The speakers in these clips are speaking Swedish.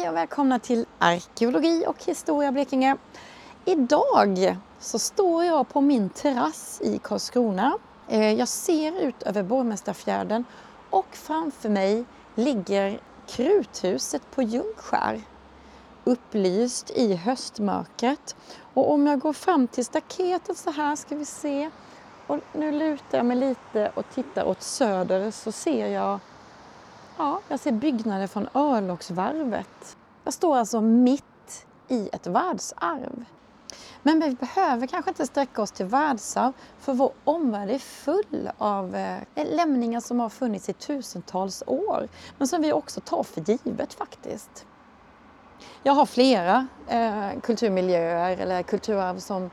Hej och välkomna till Arkeologi och historia Blekinge. Idag så står jag på min terrass i Karlskrona. Eh, jag ser ut över Borgmästarfjärden och framför mig ligger Kruthuset på Ljungskär upplyst i höstmörkret. Och om jag går fram till staketet så här ska vi se. Och nu lutar jag mig lite och tittar åt söder så ser jag Ja, jag ser byggnader från örlogsvarvet. Jag står alltså mitt i ett världsarv. Men vi behöver kanske inte sträcka oss till världsarv för vår omvärld är full av eh, lämningar som har funnits i tusentals år men som vi också tar för givet faktiskt. Jag har flera eh, kulturmiljöer eller kulturarv som,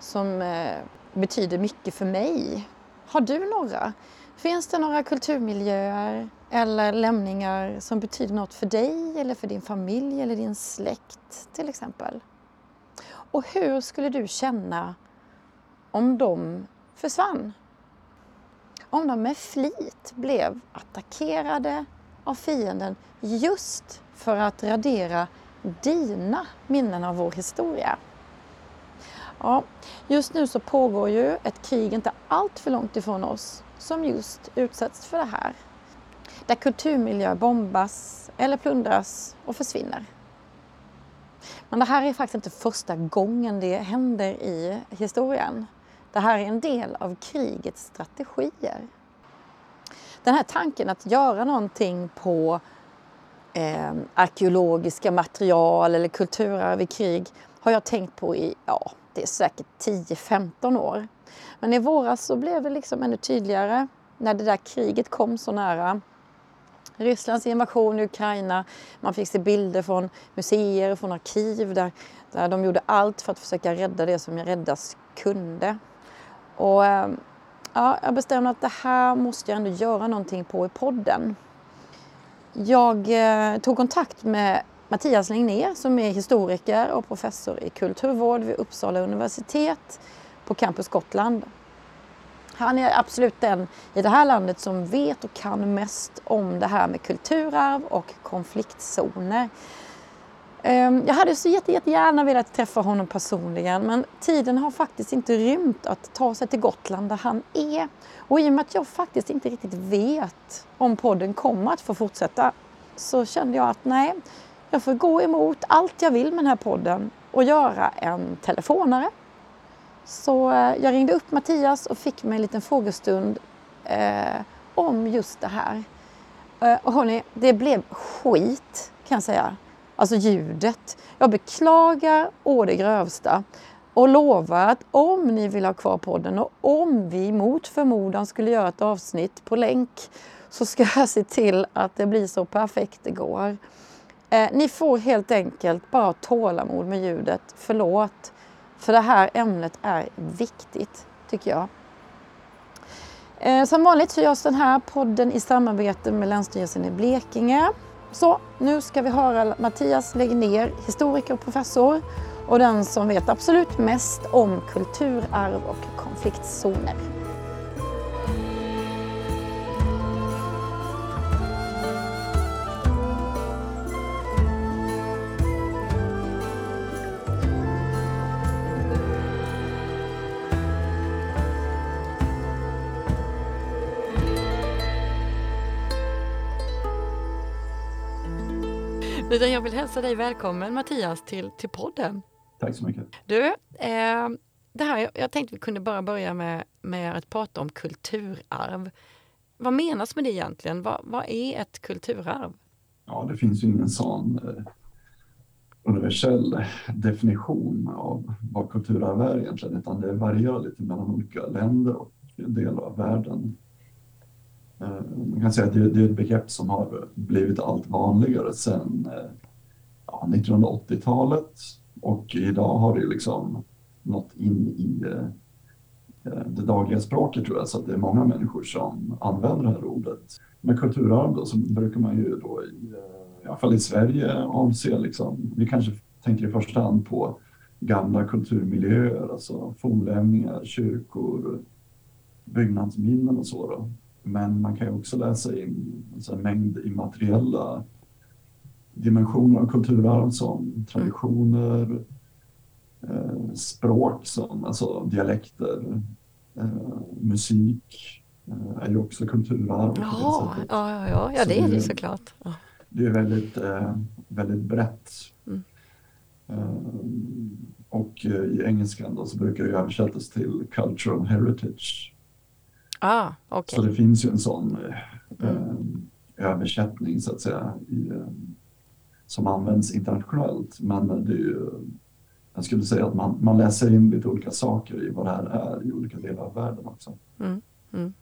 som eh, betyder mycket för mig. Har du några? Finns det några kulturmiljöer eller lämningar som betyder något för dig eller för din familj eller din släkt till exempel? Och hur skulle du känna om de försvann? Om de med flit blev attackerade av fienden just för att radera dina minnen av vår historia. Ja, just nu så pågår ju ett krig inte allt för långt ifrån oss som just utsätts för det här. Där kulturmiljöer bombas eller plundras och försvinner. Men det här är faktiskt inte första gången det händer i historien. Det här är en del av krigets strategier. Den här tanken att göra någonting på eh, arkeologiska material eller kulturarv i krig har jag tänkt på i, ja, det är säkert 10-15 år. Men i våras så blev det liksom ännu tydligare när det där kriget kom så nära. Rysslands invasion i Ukraina, man fick se bilder från museer och från arkiv där, där de gjorde allt för att försöka rädda det som räddas kunde. Och eh, ja, jag bestämde att det här måste jag ändå göra någonting på i podden. Jag eh, tog kontakt med Mattias Legnér som är historiker och professor i kulturvård vid Uppsala universitet på Campus Gotland. Han är absolut den i det här landet som vet och kan mest om det här med kulturarv och konfliktzoner. Ehm, jag hade så jätte, jättegärna velat träffa honom personligen men tiden har faktiskt inte rymt att ta sig till Gotland där han är. Och i och med att jag faktiskt inte riktigt vet om podden kommer att få fortsätta så kände jag att nej, jag får gå emot allt jag vill med den här podden och göra en telefonare. Så eh, jag ringde upp Mattias och fick mig en liten frågestund eh, om just det här. Eh, och hörni, det blev skit kan jag säga. Alltså ljudet. Jag beklagar å det grövsta och lovar att om ni vill ha kvar podden och om vi mot förmodan skulle göra ett avsnitt på länk så ska jag se till att det blir så perfekt det går. Eh, ni får helt enkelt bara tålamod med ljudet. Förlåt. För det här ämnet är viktigt, tycker jag. Eh, som vanligt så görs den här podden i samarbete med Länsstyrelsen i Blekinge. Så nu ska vi höra Mattias Legner, historiker och professor och den som vet absolut mest om kulturarv och konfliktzoner. Utan jag vill hälsa dig välkommen Mattias till, till podden. Tack så mycket. Du, eh, det här, jag tänkte vi kunde bara börja med, med att prata om kulturarv. Vad menas med det egentligen? Vad, vad är ett kulturarv? Ja, det finns ju ingen sån eh, universell definition av vad kulturarv är egentligen, utan det varierar lite mellan olika länder och delar av världen. Eh, man kan säga att det, är ett begrepp som har blivit allt vanligare sedan eh, ja, 1980-talet och idag har det liksom nått in i eh, det dagliga språket tror jag, så att det är många människor som använder det här ordet. Med kulturarv då, så brukar man ju då i, i alla fall i Sverige avse liksom, vi kanske tänker i första hand på gamla kulturmiljöer, alltså fornlämningar, kyrkor, byggnadsminnen och så. Då. Men man kan ju också läsa in alltså en mängd immateriella dimensioner av kulturarv som traditioner, eh, språk som alltså dialekter, eh, musik eh, är ju också kulturarv. Ja, ja, ja, ja, det är det såklart. Ja. Det är väldigt, eh, väldigt brett. Mm. Eh, och i engelskan då så brukar det översättas till cultural heritage. Ah, okay. Så det finns ju en sån mm. översättning så att säga i, som används internationellt. Men det är ju, jag skulle säga att man, man läser in lite olika saker i vad det här är i olika delar av världen också. Mm, mm.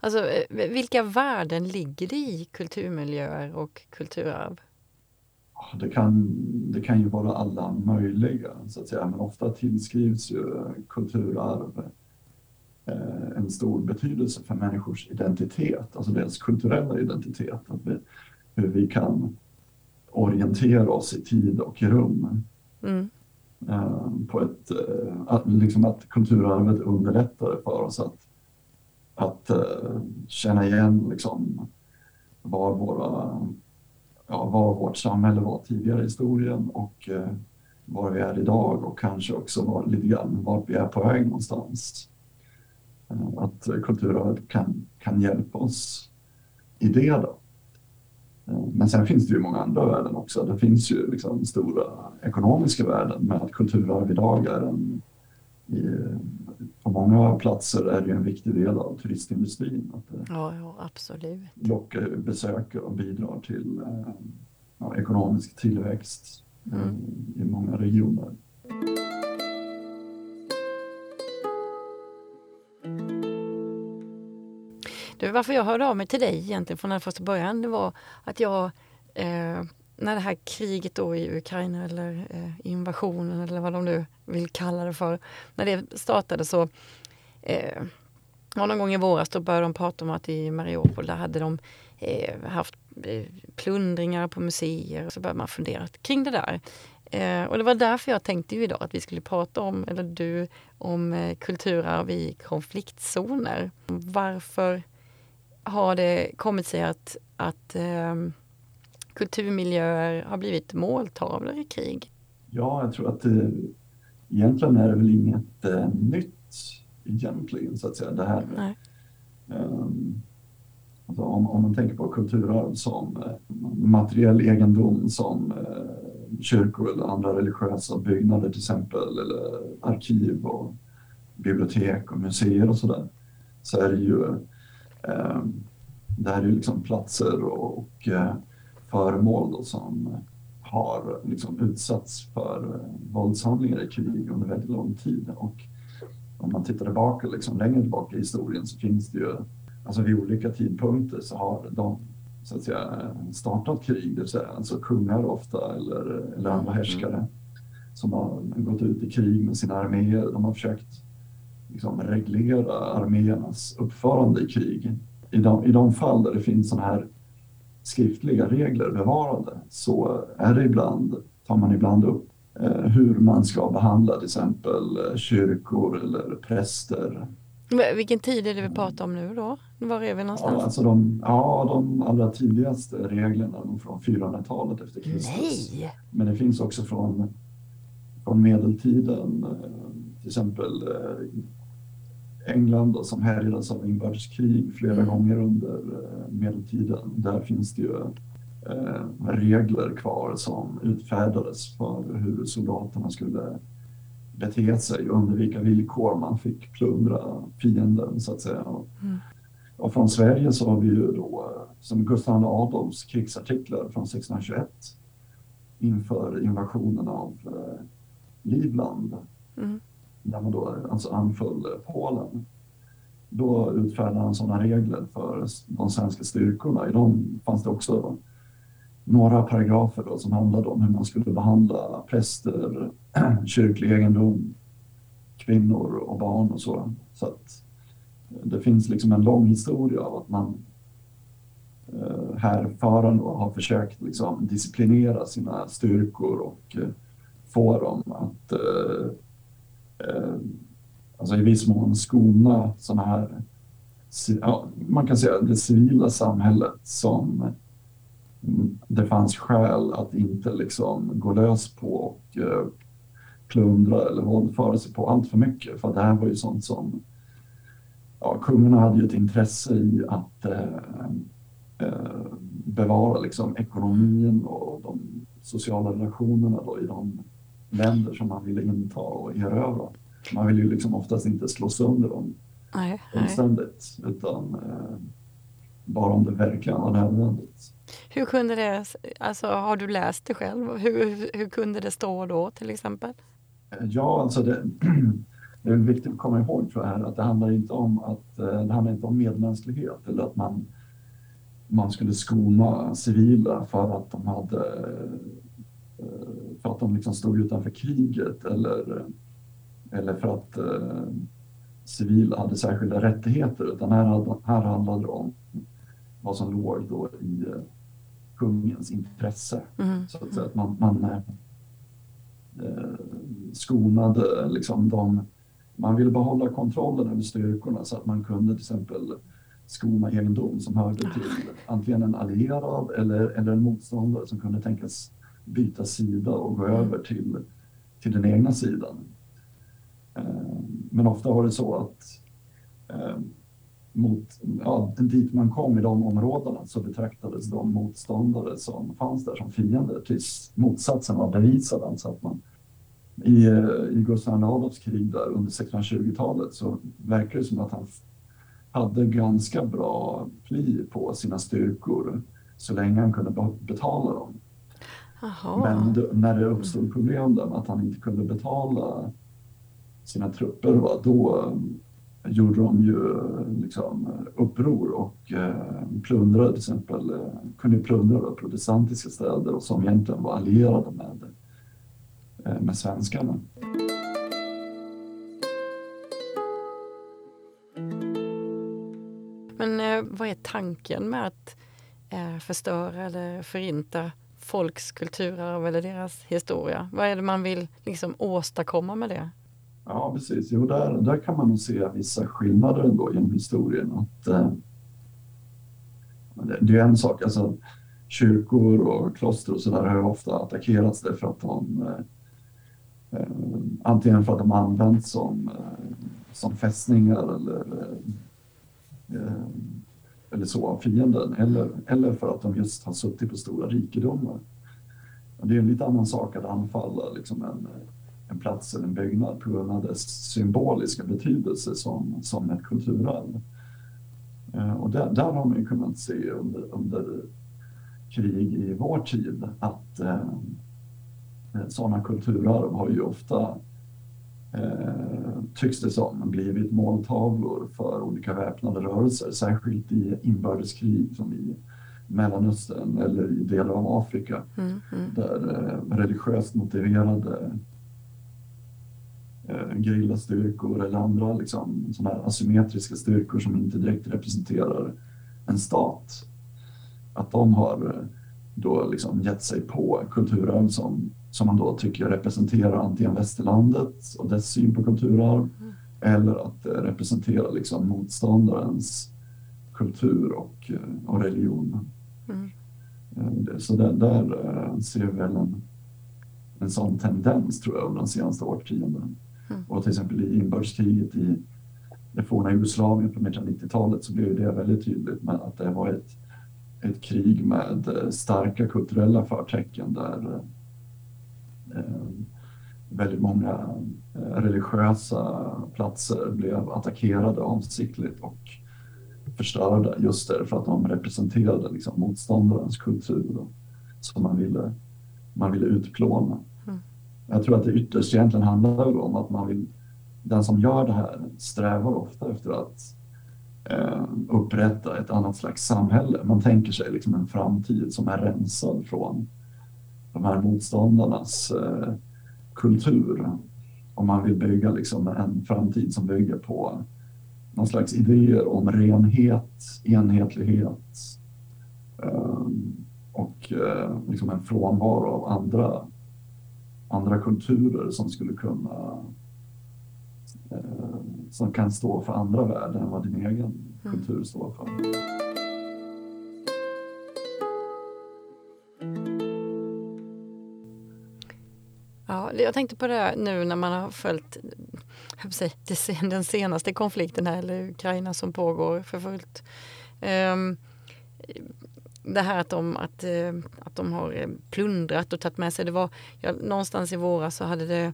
Alltså, eh, vilka värden ligger det i kulturmiljöer och kulturarv? Det kan, det kan ju vara alla möjliga, så att säga. men ofta tillskrivs ju kulturarv eh, en stor betydelse för människors identitet, alltså deras kulturella identitet. Att vi, hur vi kan orientera oss i tid och rum. Mm. Uh, på ett, uh, att, liksom att kulturarvet underlättar för oss att, att känna igen liksom, var, våra, ja, var vårt samhälle var tidigare i historien och var vi är idag och kanske också var, lite grann vart vi är på väg någonstans. Att kulturarvet kan, kan hjälpa oss i det. Då. Men sen finns det ju många andra värden också. Det finns ju liksom stora ekonomiska värden med att kulturarv idag är en i, på många platser är det en viktig del av turistindustrin. Att det ja, ja, absolut. lockar besökare och bidrar till eh, ja, ekonomisk tillväxt mm. Eh, i många regioner. Varför jag hörde av mig till dig egentligen från den första början. Det var att jag, eh, när det här kriget då i Ukraina eller eh, invasionen eller vad de nu vill kalla det för, när det startade så eh, någon gång i våras då började de prata om att i Mariupol där hade de eh, haft eh, plundringar på museer. Så började man fundera kring det där. Eh, och det var därför jag tänkte ju idag att vi skulle prata om, eller du, om eh, kulturarv i konfliktzoner. Varför har det kommit sig att, att eh, kulturmiljöer har blivit måltavlor i krig? Ja, jag tror att det, egentligen är det väl inget eh, nytt egentligen så att säga. Det här Nej. Um, alltså om, om man tänker på kulturarv som eh, materiell egendom som eh, kyrkor eller andra religiösa byggnader till exempel eller arkiv och bibliotek och museer och sådär så är det ju det här är liksom platser och eh, föremål då som har liksom utsatts för eh, våldshandlingar i krig under väldigt lång tid. Och om man tittar tillbaka, liksom, längre tillbaka i historien så finns det ju, alltså vid olika tidpunkter så har de så att säga, startat krig, det vill säga alltså kungar ofta eller, eller andra mm. härskare som har gått ut i krig med sina arméer. De har försökt liksom reglera arméernas uppförande i krig. I de, I de fall där det finns sådana här skriftliga regler bevarade så är det ibland, tar man ibland upp eh, hur man ska behandla till exempel eh, kyrkor eller präster. Vilken tid är det vi pratar om nu då? Var är vi någonstans? Ja, alltså de, ja, de allra tidigaste reglerna från 400-talet efter Kristus. Nej! Men det finns också från, från medeltiden, eh, till exempel England då, som härjades av inbördeskrig flera mm. gånger under eh, medeltiden. Där finns det ju eh, regler kvar som utfärdades för hur soldaterna skulle bete sig och under vilka villkor man fick plundra fienden så att säga. Mm. Och från Sverige så har vi ju då som Gustav Adolfs krigsartiklar från 1621 inför invasionen av eh, Livland. Mm när man då alltså anföll eh, Polen. Då utfärdade han sådana regler för de svenska styrkorna. I dem fanns det också några paragrafer då som handlade om hur man skulle behandla präster, kyrklig egendom, kvinnor och barn och så. Så att eh, det finns liksom en lång historia av att man eh, härförande har försökt liksom disciplinera sina styrkor och eh, få dem att eh, alltså i viss mån skona sådana här, ja, man kan säga det civila samhället som det fanns skäl att inte liksom gå lös på och eh, plundra eller våldföra sig på allt för mycket. För det här var ju sånt som ja, kungarna hade ju ett intresse i att eh, eh, bevara liksom, ekonomin och de sociala relationerna då, i de länder som man ville inta och erövra. Man vill ju liksom oftast inte slå sönder dem nej, fullständigt utan eh, bara om det verkligen var nödvändigt. Hur kunde det, alltså har du läst det själv? Hur, hur kunde det stå då till exempel? Ja, alltså det, det är viktigt att komma ihåg tror jag, att det handlar inte om att eh, det handlar inte om medmänsklighet eller att man, man skulle skona civila för att de hade eh, för att de liksom stod utanför kriget eller, eller för att eh, civila hade särskilda rättigheter utan här, här handlade det om vad som låg då i kungens intresse. Mm. Så att, säga, att man, man eh, skonade liksom de, man ville behålla kontrollen över styrkorna så att man kunde till exempel skona egendom som hörde till antingen en allierad eller, eller en motståndare som kunde tänkas byta sida och gå mm. över till, till den egna sidan. Eh, men ofta var det så att eh, mot, ja, dit man kom i de områdena så betraktades de motståndare som fanns där som fiender tills motsatsen var bevisad. Alltså att man, I i Gustav Adolfs krig där under 1620-talet så verkar det som att han hade ganska bra pli på sina styrkor så länge han kunde betala dem. Aha. Men det, när det uppstod problem med att han inte kunde betala sina trupper, va, då gjorde de ju liksom uppror och eh, plundrade till exempel, eh, kunde plundra protestantiska städer och som egentligen var allierade med, eh, med svenskarna. Men eh, vad är tanken med att eh, förstöra eller förinta folks kulturarv eller deras historia? Vad är det man vill liksom åstadkomma med det? Ja, precis. Jo, där, där kan man nog se vissa skillnader ändå genom historien. Att, eh, det är en sak, alltså kyrkor och kloster och sådär har ju ofta attackerats därför att de eh, eh, antingen för att de använts som, eh, som fästningar eller, eh, eh eller så av fienden eller, eller för att de just har suttit på stora rikedomar. Det är en lite annan sak att anfalla liksom en en plats eller en byggnad på grund av dess symboliska betydelse som, som ett kulturarv. Eh, och där, där har man ju kunnat se under, under krig i vår tid att eh, eh sådana kulturarv har ju ofta, eh, tycks det som, blivit måltavlor för olika väpnade rörelser, särskilt i inbördeskrig som i Mellanöstern eller i delar av Afrika, mm, mm. där eh, religiöst motiverade eh, gerillastyrkor eller andra liksom, här asymmetriska styrkor som inte direkt representerar en stat. Att de har eh, då liksom gett sig på kulturarv som, som man då tycker representerar antingen västerlandet och dess syn på kulturarv mm. eller att det representerar liksom motståndarens kultur och, eh, och religion. Mm. Eh, så där, där ser vi väl en, en sån tendens tror jag under de senaste årtiondena. Mm. Och till exempel i inbördeskriget i det forna Jugoslavien på 1990-talet så blev det väldigt tydligt med att det var ett, ett krig med eh, starka kulturella förtecken där eh, väldigt många eh, religiösa platser blev attackerade avsiktligt och förstörda just därför att de representerade liksom motståndarens kultur som man ville, man ville utplåna. Jag tror att det ytterst egentligen handlar om att man vill, den som gör det här strävar ofta efter att Eh, upprätta ett annat slags samhälle. Man tänker sig liksom en framtid som är rensad från de här motståndarnas eh, kultur. Och man vill bygga liksom en framtid som bygger på någon slags idéer om renhet, enhetlighet eh, och eh, liksom en frånvaro av andra andra kulturer som skulle kunna Eh, som kan stå för andra värden än vad din egen mm. kultur står för. Ja, jag tänkte på det nu när man har följt den senaste konflikten här, eller Ukraina som pågår för fullt. Ehm, det här att de, att, eh, att de har plundrat och tagit med sig, det var, ja, någonstans i våras så hade det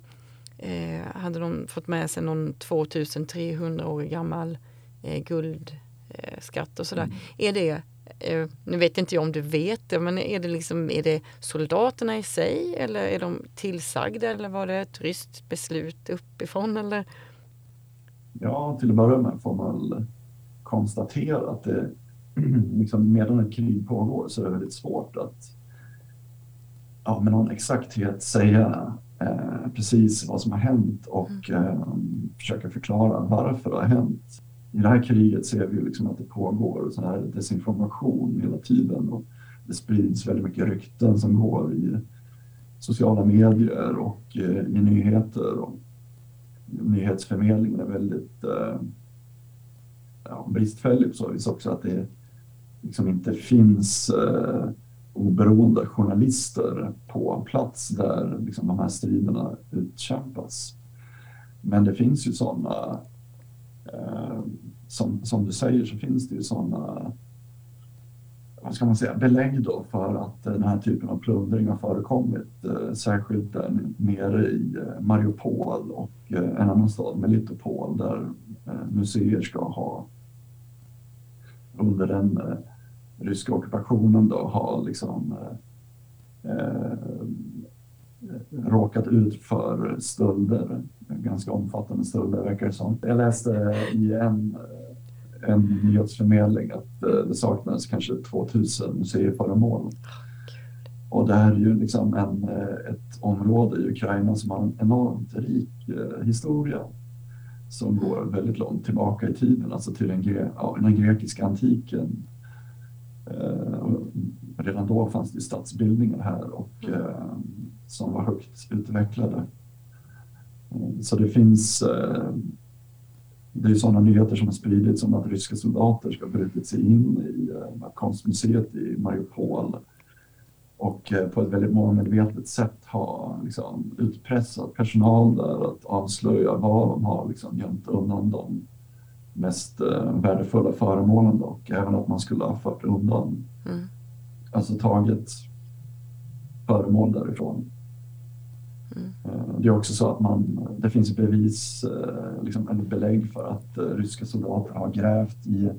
eh, hade de fått med sig någon 2300 år gammal eh, guldskatt och sådär. Mm. Är det Eh, nu vet inte jag om du vet det, men är det, liksom, är det soldaterna i sig eller är de tillsagda eller var det ett ryskt beslut uppifrån? Eller? Ja, till att börja med får man konstatera att det, liksom, medan ett krig pågår så är det väldigt svårt att ja, med någon exakthet säga eh, precis vad som har hänt och mm. eh, försöka förklara varför det har hänt i det här kriget ser vi liksom att det pågår så här desinformation hela tiden och det sprids väldigt mycket rykten som går i sociala medier och eh, i nyheter. Och nyhetsförmedlingen är väldigt eh, ja, bristfällig på så vis också att det liksom inte finns eh, oberoende journalister på plats där liksom, de här striderna utkämpas. Men det finns ju sådana Eh, som, som du säger så finns det ju sådana vad ska man säga, belägg då för att den här typen av plundring har förekommit, eh, särskilt där nere i eh, Mariupol och eh, en annan stad, Melitopol, där eh, museer ska ha under den ryska ockupationen då ha liksom eh, råkat ut för stölder ganska omfattande stölder verkar det som. Jag läste i en, en nyhetsförmedling att eh, det saknades kanske 2000 museiföremål. Och det här är ju liksom en, eh, ett område i Ukraina som har en enormt rik eh, historia som går väldigt långt tillbaka i tiden, alltså till den, ja, den grekiska antiken. Redan då fanns det stadsbildningar här och, som var högt utvecklade. Så det finns eh, det är sådana nyheter som har spridits som att ryska soldater ska ha brutit sig in i eh, konstmuseet i Mariupol och eh, på ett väldigt målmedvetet sätt ha liksom, utpressat personal där att avslöja var de har liksom, gömt undan de mest värdefulla föremålen och även att man skulle ha fört undan, mm. alltså tagit föremål därifrån. Mm. Det är också så att man, det finns bevis, eh, liksom, eller belägg för att eh, ryska soldater har grävt i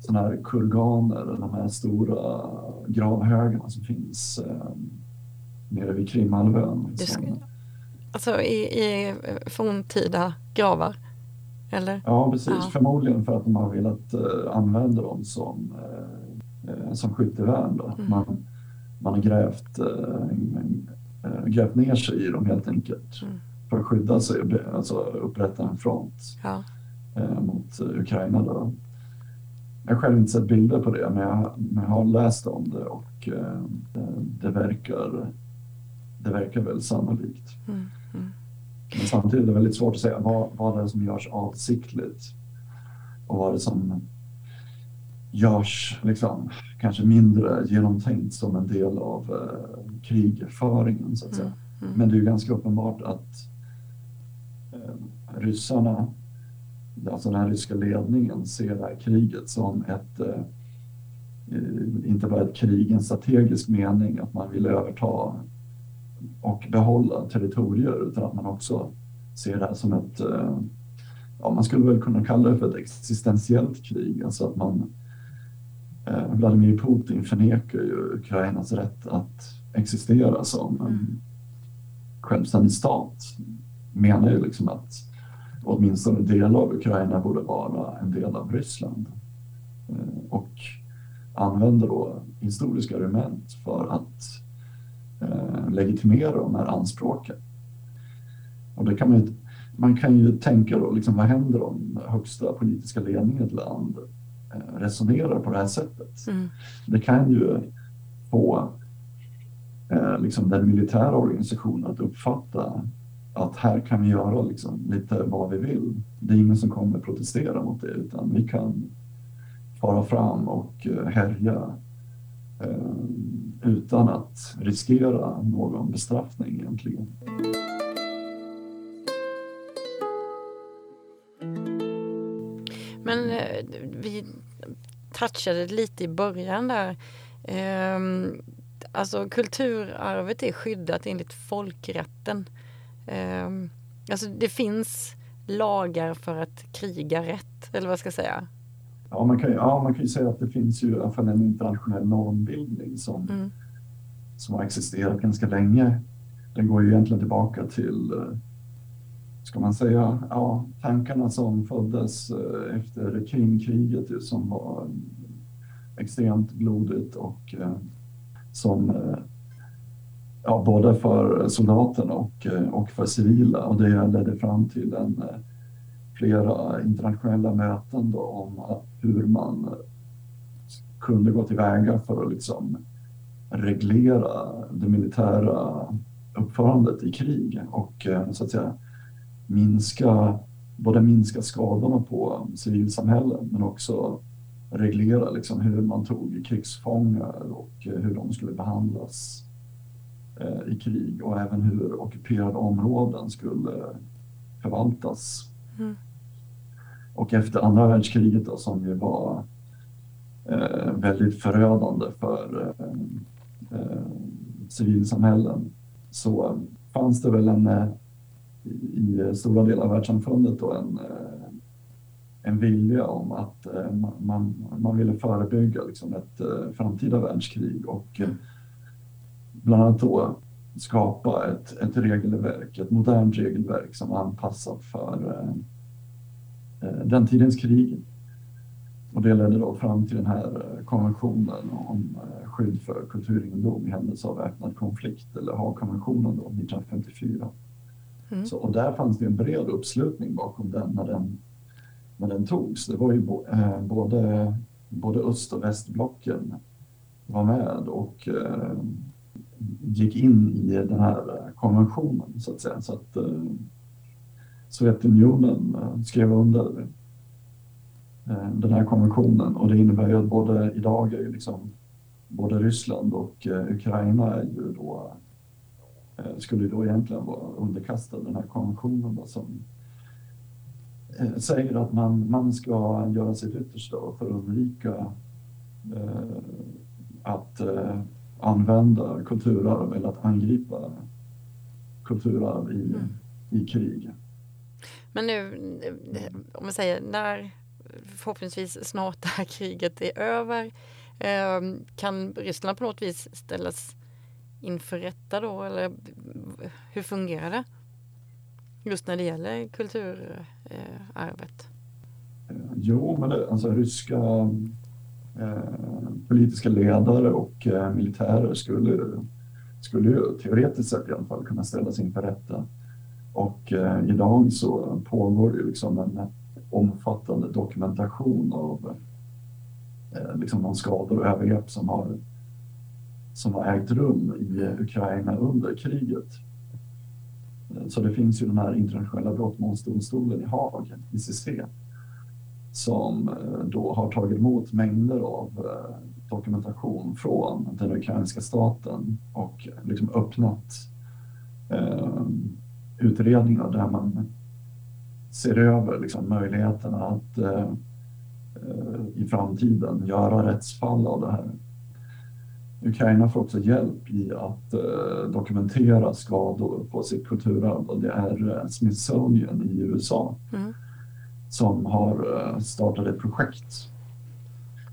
sådana här kurganer, de här stora gravhögarna som finns nere vid Krimhalvön. Alltså i, i forntida gravar? Eller? Ja, precis. Ja. Förmodligen för att de har velat använda dem som, som skyttevärn. Mm. Man, man har grävt eh, grävt ner sig i dem helt enkelt mm. för att skydda sig alltså upprätta en front ja. eh, mot Ukraina. Då. Jag har själv inte sett bilder på det men jag, men jag har läst om det och eh, det, verkar, det verkar väl sannolikt. Mm. Men samtidigt är det väldigt svårt att säga vad, vad det är som görs avsiktligt och vad det är som görs liksom, kanske mindre genomtänkt som en del av eh, krigföringen så att säga. Mm, mm. Men det är ganska uppenbart att eh, ryssarna, alltså den här ryska ledningen ser det här kriget som ett eh, inte bara ett krig i en strategisk mening, att man vill överta och behålla territorier, utan att man också ser det här som ett, eh, ja man skulle väl kunna kalla det för ett existentiellt krig, alltså att man Eh, Vladimir Putin förnekar ju Ukrainas rätt att existera som en mm. självständig stat. Menar ju liksom att åtminstone delar av Ukraina borde vara en del av Ryssland. Eh, och använder då historiska argument för att legitimera de här anspråken. Och det kan man, ju, man kan ju tänka då, liksom, vad händer om högsta politiska ledningen i ett land Eh, resonerar på det här sättet. Mm. Det kan ju få eh, liksom den militära organisationen att uppfatta att här kan vi göra liksom lite vad vi vill. Det är ingen som kommer protestera mot det utan vi kan fara fram och eh, härja eh, utan att riskera någon bestraffning egentligen. Men eh, vi touchade lite i början där. Ehm, alltså kulturarvet är skyddat enligt folkrätten. Ehm, alltså det finns lagar för att kriga rätt, eller vad ska jag säga? Ja, man kan, ja, man kan ju säga att det finns ju i alla fall en internationell normbildning som, mm. som har existerat ganska länge. Den går ju egentligen tillbaka till, eh, ska man säga, ja, tankarna som föddes eh, efter Krimkriget som var extremt blodigt och eh, som ja, både för soldaterna och, och för civila och det ledde fram till en flera internationella möten då om hur man kunde gå tillväga för att liksom reglera det militära uppförandet i krig och eh, så att säga minska, både minska skadorna på civilsamhällen men också reglera liksom hur man tog krigsfångar och eh, hur de skulle behandlas eh, i krig och även hur ockuperade områden skulle förvaltas. Mm. Och efter andra världskriget då, som ju var eh, väldigt förödande för eh, eh, civilsamhällen så fanns det väl en eh, i stora delar av världssamfundet då en, eh, en vilja om att eh, man, man ville förebygga liksom ett eh, framtida världskrig och eh, bland annat då skapa ett, ett regelverk, ett modernt regelverk som anpassat för Eh, den tidens krig. Och det ledde då fram till den här eh, konventionen om eh, skydd för kulturegendom i händelse av väpnad konflikt, eller Haagkonventionen då 1954. Mm. Så, och där fanns det en bred uppslutning bakom den när den, när den togs. Det var ju bo, eh, både, både öst och västblocken var med och eh, gick in i den här konventionen så att säga. Så att, eh, Sovjetunionen eh, skrev under eh, den här konventionen och det innebär ju att både idag är ju liksom både Ryssland och eh, Ukraina är ju då skulle då egentligen vara underkastade den här konventionen då, som säger att man, man ska göra sitt yttersta för att undvika eh, att eh, använda kulturarv eller att angripa kulturarv i, mm. i krig. Men nu, om man säger när förhoppningsvis snart det här kriget är över, ehm, kan Ryssland på något vis ställas inför rätta då? Eller hur fungerar det? Just när det gäller kulturarvet. Jo, men det, alltså ryska eh, politiska ledare och eh, militärer skulle, skulle ju teoretiskt sett i alla fall kunna ställas inför rätta. Och eh, idag så pågår det liksom en omfattande dokumentation av eh, liksom de skador och övergrepp som har, som har ägt rum i Ukraina under kriget. Eh, så det finns ju den här internationella brottmålsdomstolen i Haag, ICC, som eh, då har tagit emot mängder av eh, dokumentation från den ukrainska staten och liksom öppnat utredningar där man ser över liksom, möjligheterna att eh, i framtiden göra rättsfall av det här. Ukraina får också hjälp i att eh, dokumentera skador på sitt kulturarv och det är eh, Smithsonian i USA mm. som har eh, startat ett projekt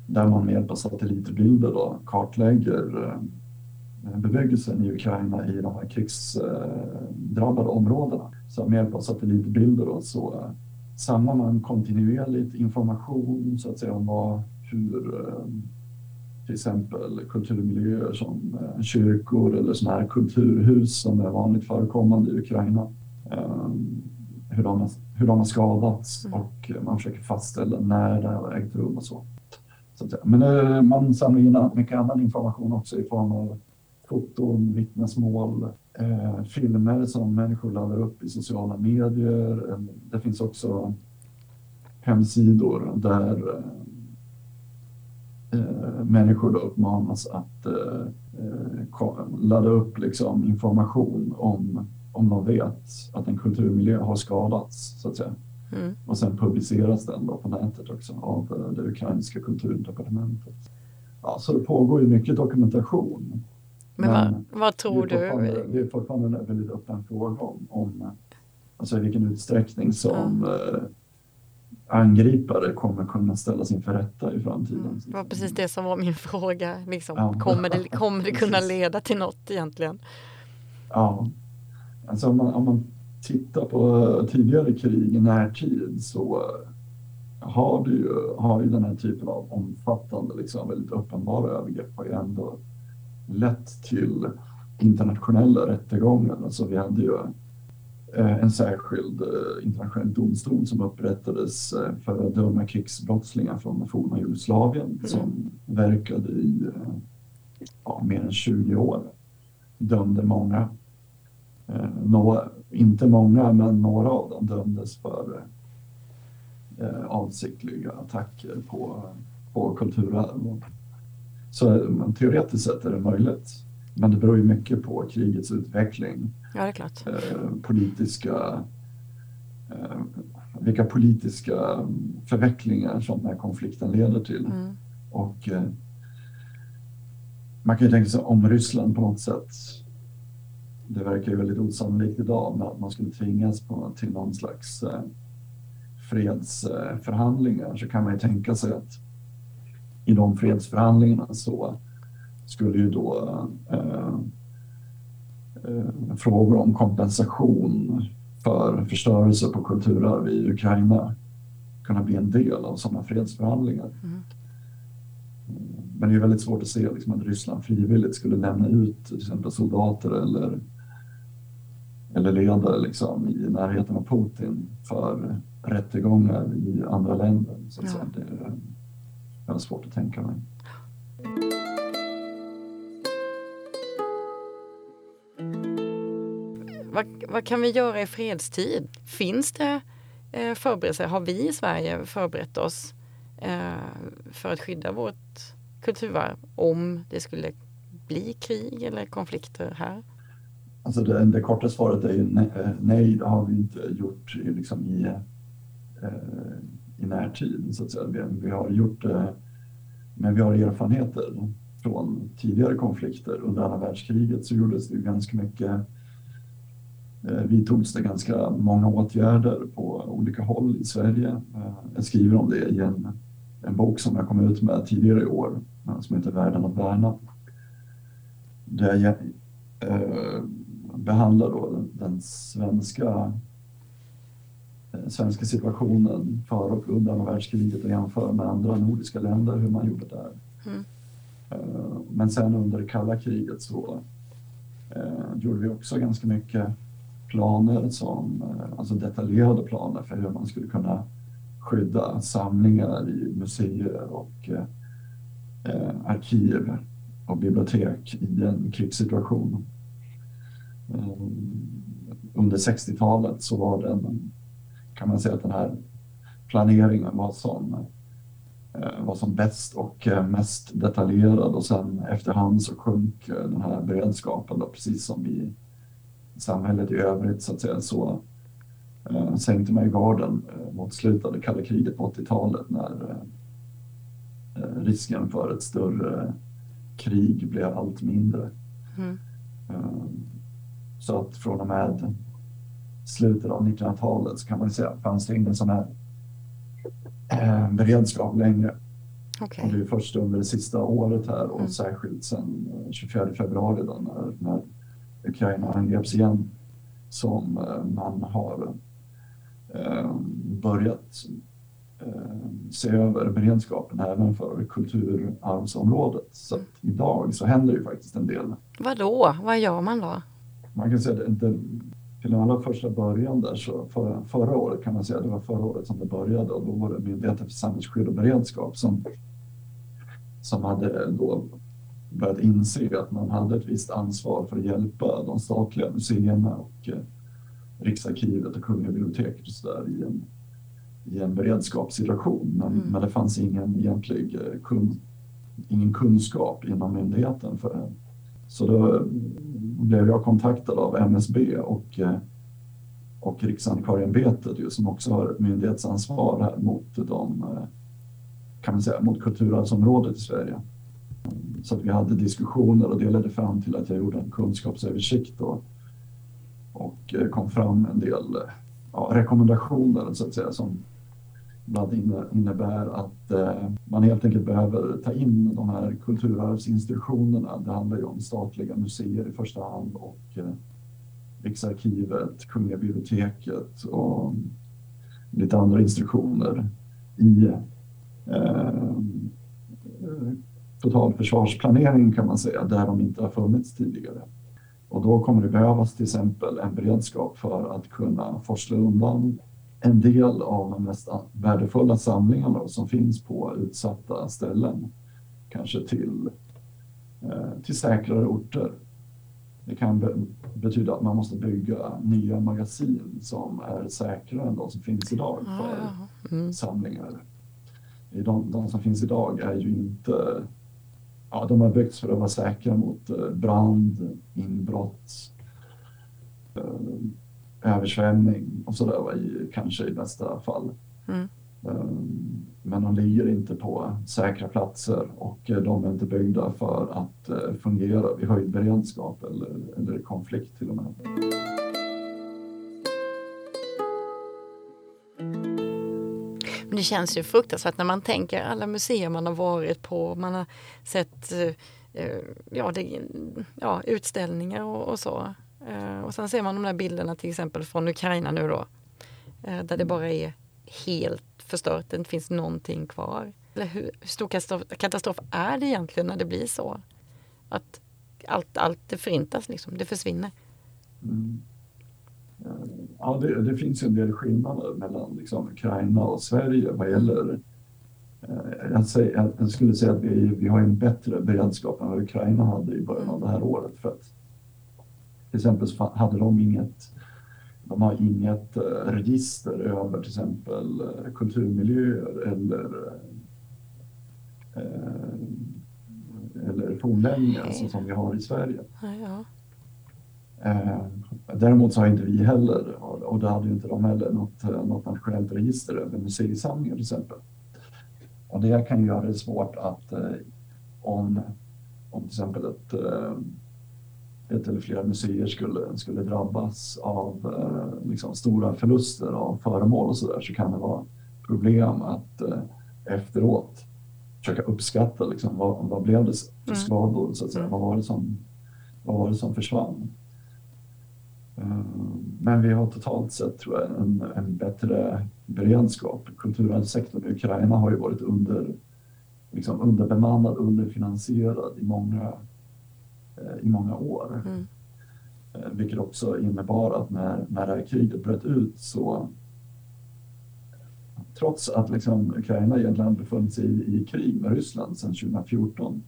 där man med hjälp av satellitbilder då kartlägger Eh, bebyggelsen i Ukraina i de här krigsdrabbade områdena. Så med hjälp av satellitbilder och så eh, samlar man kontinuerligt information så att säga om vad, hur eh, till exempel kulturmiljöer som kyrkor eller sådana här kulturhus som är vanligt förekommande i Ukraina. Hur de, hur de har skadats mm. och man försöker fastställa när det har ägt rum och så Men man samlar in mycket annan information också i form av foton, vittnesmål, eh, filmer som människor laddar upp i sociala medier. Det finns också hemsidor där, eh, människor då uppmanas att eh, eh ladda upp liksom information om, om de vet att en kulturmiljö har skadats så att säga. Mm. Och sen publiceras den då på nätet också av eh, det ukrainska kulturdepartementet. Ja, så det pågår ju mycket dokumentation. Men, Men vad, vad, tror det du? Det är fortfarande en väldigt öppen fråga om, om alltså i vilken utsträckning som eh, angripare kommer kunna ställas inför rätta i framtiden. Mm. Det var precis det som var min fråga. Liksom. Ja. Kommer, det, kommer det kunna leda till något egentligen? Ja, alltså om man, om man tittar på tidigare krig i närtid så har, du ju, har ju den här typen av omfattande, liksom, väldigt uppenbara övergrepp har ju ändå lett till internationella rättegångar. Alltså vi hade ju eh, en särskild eh, internationell domstol som upprättades eh, för att döma krigsbrottslingar från det forna Jugoslavien mm. som verkade i ja, mer än 20 år. Dömde många. Några, inte många, men några av dem dömdes för avsiktliga attacker på, på kulturarv. Så men, teoretiskt sett är det möjligt. Men det beror ju mycket på krigets utveckling. Ja, det är klart. Eh, politiska, eh, vilka politiska förvecklingar som den här konflikten leder till. Mm. Och eh, man kan ju tänka sig om Ryssland på något sätt det verkar ju väldigt osannolikt idag, men att man skulle tvingas på, till någon slags eh, fredsförhandlingar så kan man ju tänka sig att i de fredsförhandlingarna så skulle ju då eh, eh, frågor om kompensation för förstörelse på kulturarv i Ukraina kunna bli en del av sådana fredsförhandlingar. Mm. Men det är väldigt svårt att se liksom, att Ryssland frivilligt skulle lämna ut till exempel soldater eller, eller ledare liksom, i närheten av Putin för rättegångar i andra länder. Så att ja. säga. Det är väldigt svårt att tänka mig. Vad, vad, kan vi göra i fredstid? Finns det eh, förberedelser? Har vi i Sverige förberett oss eh, för att skydda vårt kulturarv om det skulle bli krig eller konflikter här? Alltså det, det korta svaret är ju nej, eh, nej, det har vi inte gjort liksom i Eh, i närtid så att säga. Vi, vi har gjort det, men vi har erfarenheter från tidigare konflikter. Under andra världskriget så gjordes det ganska mycket eh, vidtogs det ganska många åtgärder på olika håll i Sverige. Eh, jag skriver om det i en, en bok som jag kom ut med tidigare i år som heter Världen att värna. Där jag eh, behandlar då den, svenska Eh, svenska situationen före och under andra världskriget och jämföra med andra nordiska länder, hur man gjorde där. Mm. Eh, men sen under kalla kriget så eh, gjorde vi också ganska mycket planer, som, alltså detaljerade planer för hur man skulle kunna skydda samlingar i museer och eh, arkiv och bibliotek i en krigssituation. Under 60-talet så var det en kan man säga att den här planeringen var som, eh, var som bäst och eh, mest detaljerad och sen efterhand så sjönk eh, den här beredskapen då, precis som i samhället i övrigt så att säga så eh, sänkte man ju garden eh, mot slutet av det kalla kriget på 80-talet när eh, risken för ett större krig blev allt mindre. Mm. så att från och med slutet av 1900-talet så kan man säga fanns det ingen sån här eh, beredskap längre. Okay. Och det är först under det sista året här och mm. särskilt sedan 24 eh, februari då, när, när Ukraina angreps igen som eh, man har eh, börjat eh, se över beredskapen även för kulturarvsområdet. Så att idag så händer ju faktiskt en del. Vad då? Vad gör man då? Man kan säga att det, till den allra första början där så för, förra året kan man säga, det var förra året som det började och då var det Myndigheten för samhällsskydd och beredskap som, som hade då börjat inse att man hade ett visst ansvar för att hjälpa de statliga museerna och eh, Riksarkivet och Kungliga biblioteket och så där i en, i en beredskapssituation. Men, mm. men det fanns ingen egentlig eh, kun, ingen kunskap inom myndigheten för. Så då blev jag kontaktad av MSB och, eh, och Riksantikvarieämbetet som också har myndighetsansvar här mot de, eh, kan man säga, mot kulturarvsområdet i Sverige. Så att vi hade diskussioner och det ledde fram till att jag gjorde en kunskapsöversikt och, och eh, kom fram en del ja, rekommendationer så att säga som bland innebär att eh, man helt enkelt behöver ta in de här kulturarvsinstitutionerna. Det handlar ju om statliga museer i första hand och eh, Riksarkivet, Kungliga biblioteket och lite andra institutioner i eh, totalförsvarsplanering kan man säga, där de inte har funnits tidigare. Och då kommer det behövas till exempel en beredskap för att kunna forsla undan en del av de mest värdefulla samlingarna som finns på utsatta ställen. Kanske till, eh, till säkrare orter. Det kan be betyda att man måste bygga nya magasin som är säkrare än de som finns idag för mm. samlingar. De, de som finns idag är ju inte ja, de har byggts för att vara säkra mot eh, brand, inbrott, eh, översvämning och sådär, kanske i bästa fall. Mm. Eh, men de ligger inte på säkra platser och de är inte byggda för att fungera vid höjd beredskap eller, eller konflikt till och med. Men det känns ju fruktansvärt när man tänker alla museer man har varit på, man har sett eh, ja, det, ja, utställningar och, och så. Eh, och sen ser man de där bilderna till exempel från Ukraina nu då. Eh, där det bara är helt förstört, det inte finns någonting kvar. Eller hur, hur stor katastrof, katastrof, är det egentligen när det blir så? Att allt, allt det förintas, liksom, det försvinner. Mm. Ja, det, det, finns en del skillnader mellan liksom, Ukraina och Sverige vad gäller eh, jag, säger, jag, skulle säga att vi, vi har en bättre beredskap än vad Ukraina hade i början av det här året. För att, till exempel så hade de inget, de har inget eh, register över till exempel eh, kulturmiljöer eller eller fornlämningar okay. som vi har i Sverige. Ja. Eh, däremot så har inte vi heller, och det hade inte de heller, något, något nationellt register över museisamlingar till exempel. Och det kan göra det svårt att eh, om, om till exempel ett, eh, ett eller flera museer skulle, skulle drabbas av liksom, stora förluster av föremål och så där så kan det vara problem att efteråt försöka uppskatta liksom, vad, vad blev det för mm. skador, så att säga. Mm. Vad, var det som, vad var det som försvann? Eh, men vi har totalt sett tror jag en, en bättre beredskap. Kulturarvssektorn i Ukraina har ju varit under, liksom underbemannad, underfinansierad i många, eh, i många år. Mm. Eh, vilket också innebar att när, när det här kriget bröt ut så trots att liksom Ukraina egentligen befunnit sig i, i krig med Ryssland sedan 2014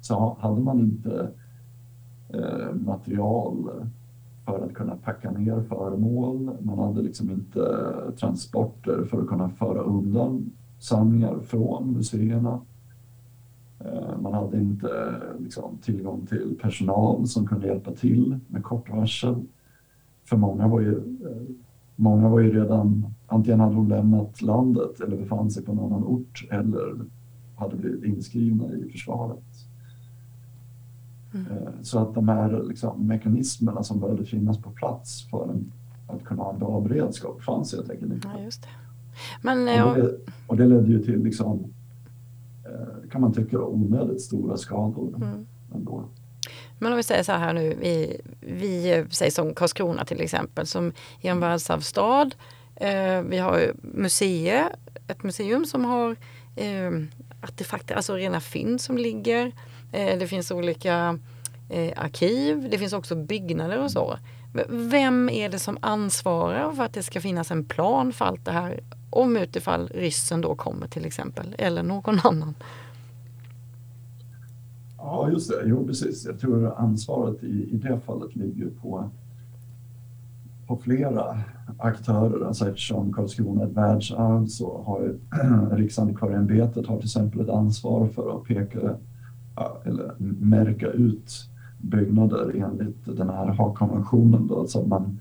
så hade man inte eh, material för att kunna packa ner föremål. Man hade liksom inte transporter för att kunna föra undan samlingar från museerna. Eh, man hade inte liksom, tillgång till personal som kunde hjälpa till med kort varsel. För många var ju, eh, många var ju redan, antingen hade de lämnat landet eller befann sig på en annan ort eller hade blivit inskrivna i försvaret. Mm. Eh, så att de här liksom, mekanismerna som behövde finnas på plats för att kunna ha en bra beredskap fanns helt enkelt inte. Ja, just det. Men, och, det, och det ledde ju till, liksom, eh, kan man tycka, onödigt stora skador mm. ändå. Men om vi säger så här nu, vi, vi säger som Karlskrona till exempel, som är en världsarvsstad. Eh, vi har museer, ett museum som har eh, artefakter, alltså rena fynd som ligger. Eh, det finns olika eh, arkiv, det finns också byggnader och så. Vem är det som ansvarar för att det ska finnas en plan för allt det här? Om utifall ryssen då kommer till exempel, eller någon annan. Ja, just det. Jo, precis. Jag tror ansvaret i, i det fallet ligger på, på flera aktörer. Alltså eftersom Karlskrona är ett världsarv så har Riksantikvarieämbetet har till exempel ett ansvar för att peka eller märka ut byggnader enligt den här Haagkonventionen. Alltså man,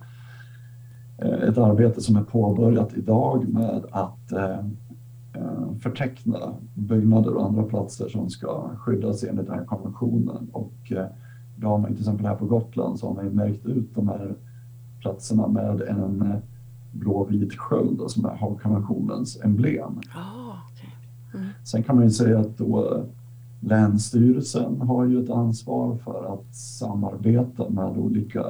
ett arbete som är påbörjat idag med att förteckna byggnader och andra platser som ska skyddas enligt den här konventionen. Och då har man till exempel här på Gotland så har man märkt ut de här platserna med en blåvit sköld som är Haagkonventionens emblem. Oh, okay. mm. Sen kan man ju säga att då Länsstyrelsen har ju ett ansvar för att samarbeta med olika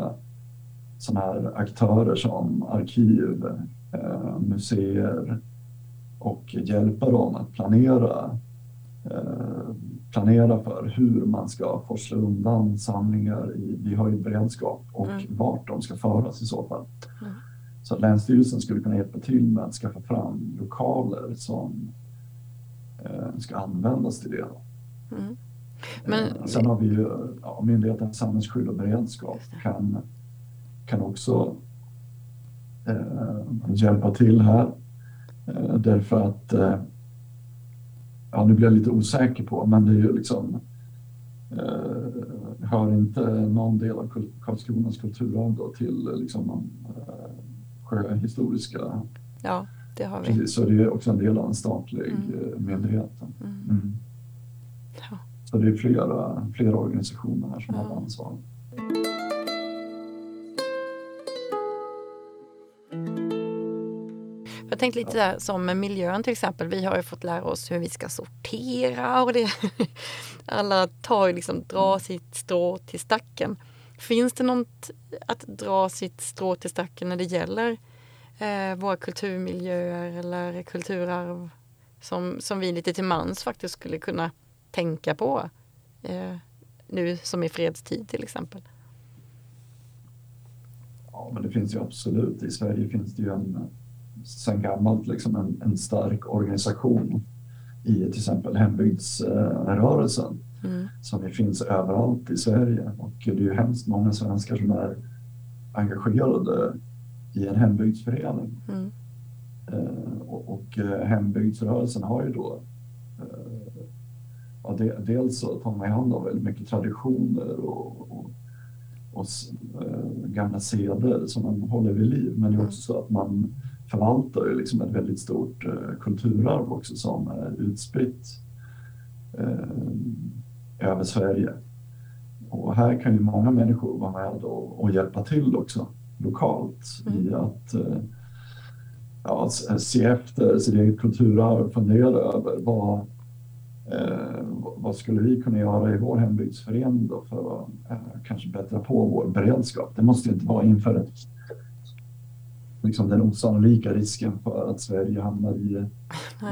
sådana här aktörer som arkiv, eh, museer och hjälpa dem att planera, eh, planera för hur man ska forsla undan samlingar. I, vi har ju beredskap och mm. vart de ska föras i så fall. Mm. Så att Länsstyrelsen skulle kunna hjälpa till med att skaffa fram lokaler som eh, ska användas till det. Mm. Men... Sen har vi ju ja, Myndigheten för samhällsskydd och beredskap kan, kan också eh, hjälpa till här. Eh, därför att, eh, ja nu blir jag lite osäker på, men det är ju liksom eh, hör inte någon del av Karlskronas kulturarv då till liksom, sjöhistoriska Ja, det har vi. Precis, så det är också en del av en statlig mm. myndighet. Mm. Mm. Ja. Så det är flera, flera organisationer här som har ansvar. Jag tänkte lite där som med miljön till exempel. Vi har ju fått lära oss hur vi ska sortera och det, alla tar ju liksom, dra sitt strå till stacken. Finns det något att dra sitt strå till stacken när det gäller eh, våra kulturmiljöer eller kulturarv som, som vi lite till mans faktiskt skulle kunna tänka på eh, nu som i fredstid till exempel? Ja, men det finns ju absolut. I Sverige finns det ju en sen gammalt liksom en, en stark organisation i till exempel hembygdsrörelsen mm. som finns överallt i Sverige. Och det är ju hemskt många svenskar som är engagerade i en hembygdsförening. Mm. Eh, och, och eh, hembygdsrörelsen har ju då eh, ja, de, dels så tar man hand om väldigt mycket traditioner och, och, och gamla seder som man håller vid liv. Men det är också så att man förvaltar ju liksom ett väldigt stort eh, kulturarv också som är utspritt eh, över Sverige. Och här kan ju många människor vara med och, och hjälpa till också lokalt mm. i att eh, ja, se efter sitt eget kulturarv, fundera över vad, eh, vad skulle vi kunna göra i vår hembygdsförening för att eh, kanske bättra på vår beredskap. Det måste inte vara inför ett liksom den osannolika risken för att Sverige hamnar i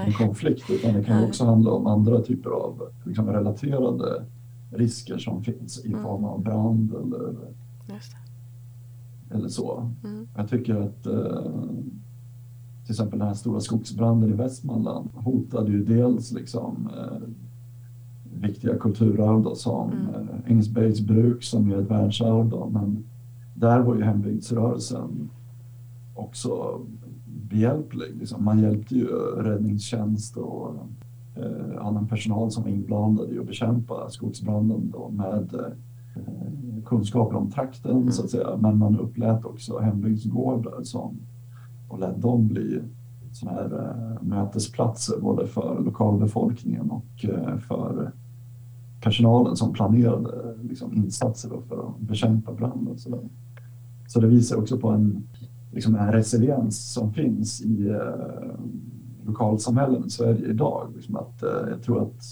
en konflikt utan det kan också handla om andra typer av liksom, relaterade risker som finns i mm. form av brand eller, eller så. Mm. Jag tycker att eh, till exempel den här stora skogsbranden i Västmanland hotade ju dels liksom, eh, viktiga kulturarv då, som mm. eh, Ängsbergs bruk som är ett världsarv. Då, men där var ju hembygdsrörelsen också behjälplig. Liksom. Man hjälpte ju räddningstjänst och eh, annan personal som var inblandad i att bekämpa skogsbranden då, med eh, kunskaper om trakten mm. så att säga. Men man upplät också hembygdsgårdar som, och lät dem bli sådana här eh, mötesplatser både för lokalbefolkningen och eh, för personalen som planerade liksom, insatser för att bekämpa branden. Så, så det visar också på en liksom en resiliens som finns i eh, lokalsamhällen i Sverige idag. Liksom att, eh, jag tror att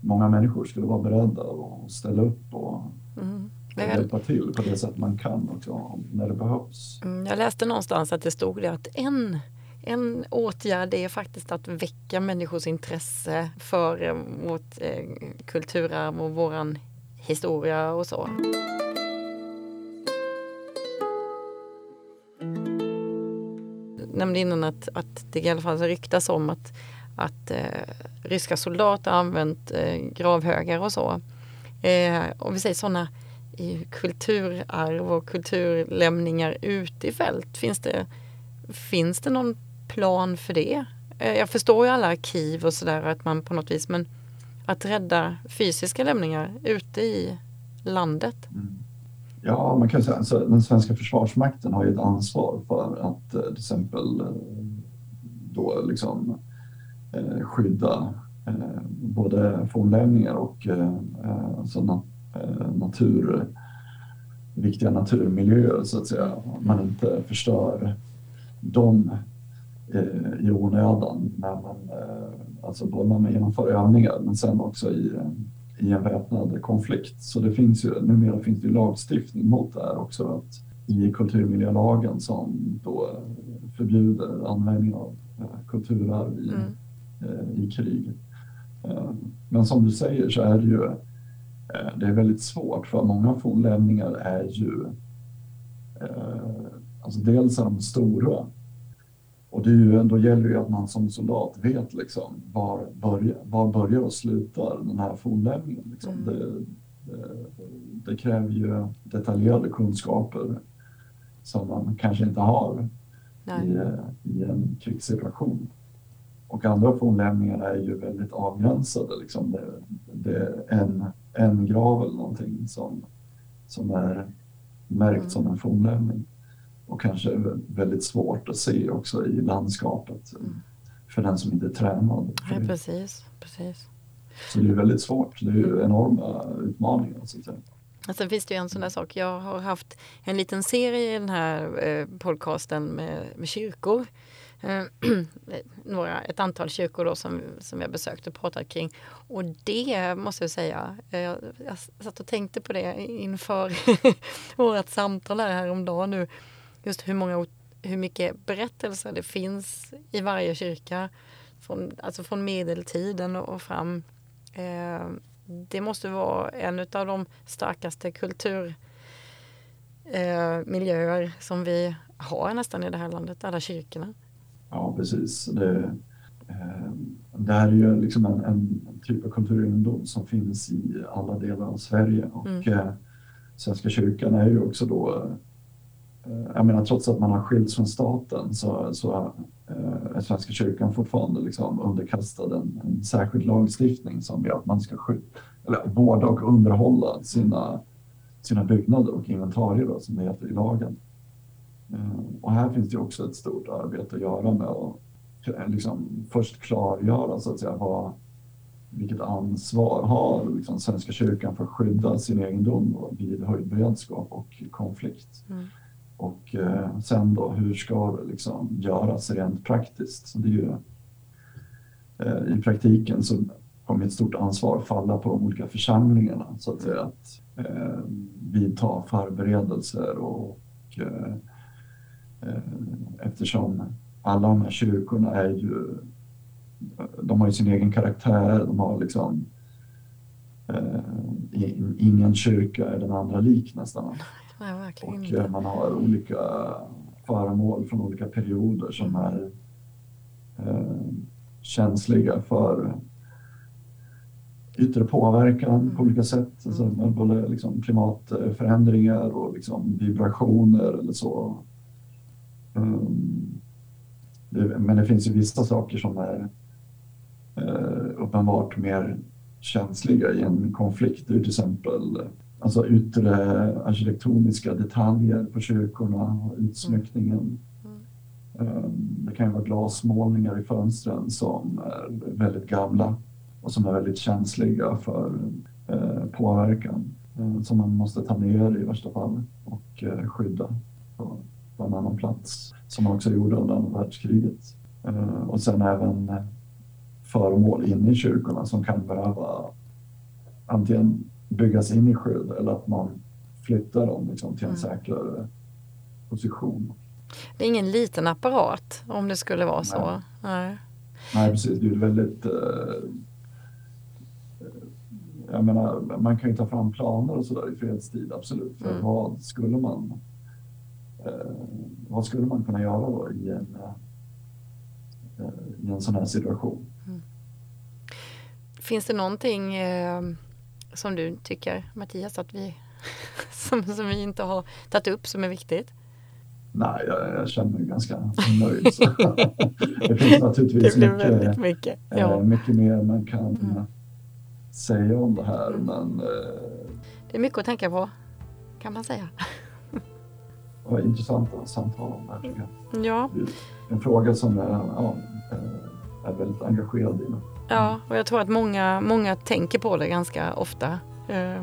många människor skulle vara beredda att ställa upp och, mm. och hjälpa till på det sätt man kan också när det behövs. Mm, jag läste någonstans att det stod det att en en åtgärd är faktiskt att väcka människors intresse för eh, vårt eh, kulturarv och våran historia och så. Nämnde innan att, att det i alla fall ryktas om att, att eh, ryska soldater har använt eh, gravhögar och så. Eh, om vi säger sådana kulturarv och kulturlämningar ute i fält, finns det, finns det någon plan för det? Eh, jag förstår ju alla arkiv och sådär att man på något vis, men att rädda fysiska lämningar ute i landet? Mm. Ja, man kan säga att alltså, den svenska försvarsmakten har ju ett ansvar för att eh, till exempel eh, då liksom eh, skydda eh, både fornlämningar och alltså natur, viktiga naturmiljöer så att säga. Man inte förstör dem i onödan när man, alltså både när man genomför övningar men sen också i i en väpnad konflikt. Så det finns ju, numera finns det ju lagstiftning mot det här också. Att I kulturmiljölagen som då förbjuder användning av eh, kulturarv i, mm. Eh, i krig. Eh, men som du säger så är det ju det är väldigt svårt för många fornlämningar är ju alltså dels är de stora och det är ju, då gäller ju att man som soldat vet liksom var, börjar, var börjar och slutar den här fornlämningen. Liksom. Mm. Det, det, det, kräver ju detaljerade kunskaper som man kanske inte har i, i, en krigssituation. Och andra fornlämningar är ju väldigt avgränsade. Liksom. Det, det är en, en grav eller någonting som, som är märkt mm. som en fornlämning och kanske väldigt svårt att se också i landskapet mm. för den som inte är tränad. Ja, precis, precis. Så det är väldigt svårt. Det är ju enorma utmaningar. Så att säga. Sen finns det ju en sån där sak. Jag har haft en liten serie i den här eh, podcasten med, med kyrkor. Eh, några, ett antal kyrkor då som, som jag besökt och pratat kring. Och det måste jag säga, eh, jag, jag satt och tänkte på det inför vårt samtal här häromdagen nu just hur, många, hur mycket berättelser det finns i varje kyrka. Från, alltså från medeltiden och, fram. Eh, det måste vara en av de starkaste kulturmiljöer eh, som vi har nästan i det här landet, alla kyrkorna. Ja, precis. Det, eh, det här är ju liksom en, en typ av kulturegendom som finns i alla delar av Sverige och mm. Svenska kyrkan är ju också då Eh, jag menar trots att man har skilts från staten så, så eh, är Svenska kyrkan fortfarande liksom underkastad en, en särskild lagstiftning som gör att man ska eller vårda och underhålla sina, sina byggnader och inventarier då, som det heter i lagen. Eh, och här finns det också ett stort arbete att göra med att eh, liksom först klargöra så att säga vad, vilket ansvar har liksom Svenska kyrkan för att skydda sin egendom vid höjd beredskap och konflikt. Mm. Och eh, sen då, hur ska det liksom göras rent praktiskt? Så det är ju, eh, I praktiken så kommer ett stort ansvar falla på de olika församlingarna så att säga. Att eh, vidta förberedelser och, och eh, eftersom alla de här kyrkorna är ju, de har ju sin egen karaktär, de har liksom eh, ingen kyrka är den andra lik nästan. Nej, och inte. Eh, man har olika föremål från olika perioder som mm. är eh, känsliga för yttre påverkan mm. på olika sätt. Alltså, mm. både liksom klimatförändringar och liksom vibrationer eller så. Um, det, men det finns ju vissa saker som är uh, uppenbart mer känsliga i en konflikt. Det är till exempel alltså yttre arkitektoniska detaljer på kyrkorna och utsmyckningen. Mm. Mm. Det kan ju vara glasmålningar i fönstren som är väldigt gamla och som är väldigt känsliga för eh, påverkan eh, som man måste ta ner i värsta fall och eh, skydda på, på en annan plats som man också gjorde under andra världskriget. Och sen även föremål inne i kyrkorna som kan behöva antingen byggas in i skydd eller att man flyttar dem liksom till en mm. säkrare position. Det är ingen liten apparat om det skulle vara så. Nej, Nej. Nej precis. Det är väldigt... Eh, jag menar, man kan ju ta fram planer och sådär i fredstid, absolut. För mm. vad skulle man eh, vad skulle man kunna göra då i en, eh, i en sån här situation? Mm. Finns det någonting eh, som du tycker Mattias att vi som, som vi inte har tagit upp som är viktigt? Nej, jag, jag känner mig ganska nöjd. det finns naturligtvis det mycket, mycket. Eh, ja. mycket mer man kan mm. säga om det här men eh, Det är mycket att tänka på kan man säga. var intressanta samtal om det här. Ja, En fråga som jag ja, eh, är väldigt engagerad i. ja och jag tror att många, många tänker på det ganska ofta. Eh,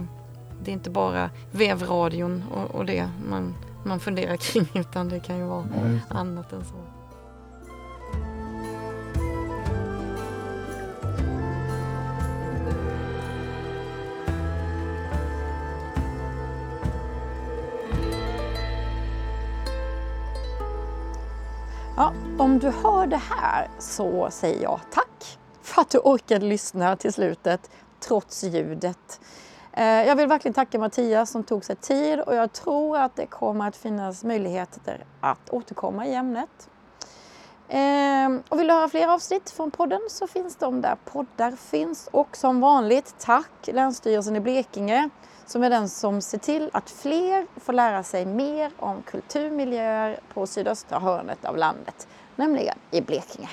Det är inte bara vevradion och, och det man, man funderar kring utan det kan ju vara det. annat än så. Ja, om du hör det här så säger jag tack för att du orkade lyssna till slutet trots ljudet. Eh, jag vill verkligen tacka Mattias som tog sig tid och jag tror att det kommer att finnas möjligheter att återkomma i ämnet. Ehm, och vill du höra fler avsnitt från podden så finns de där poddar finns. Och som vanligt, tack Länsstyrelsen i Blekinge som är den som ser till att fler får lära sig mer om kulturmiljöer på sydöstra hörnet av landet, nämligen i Blekinge.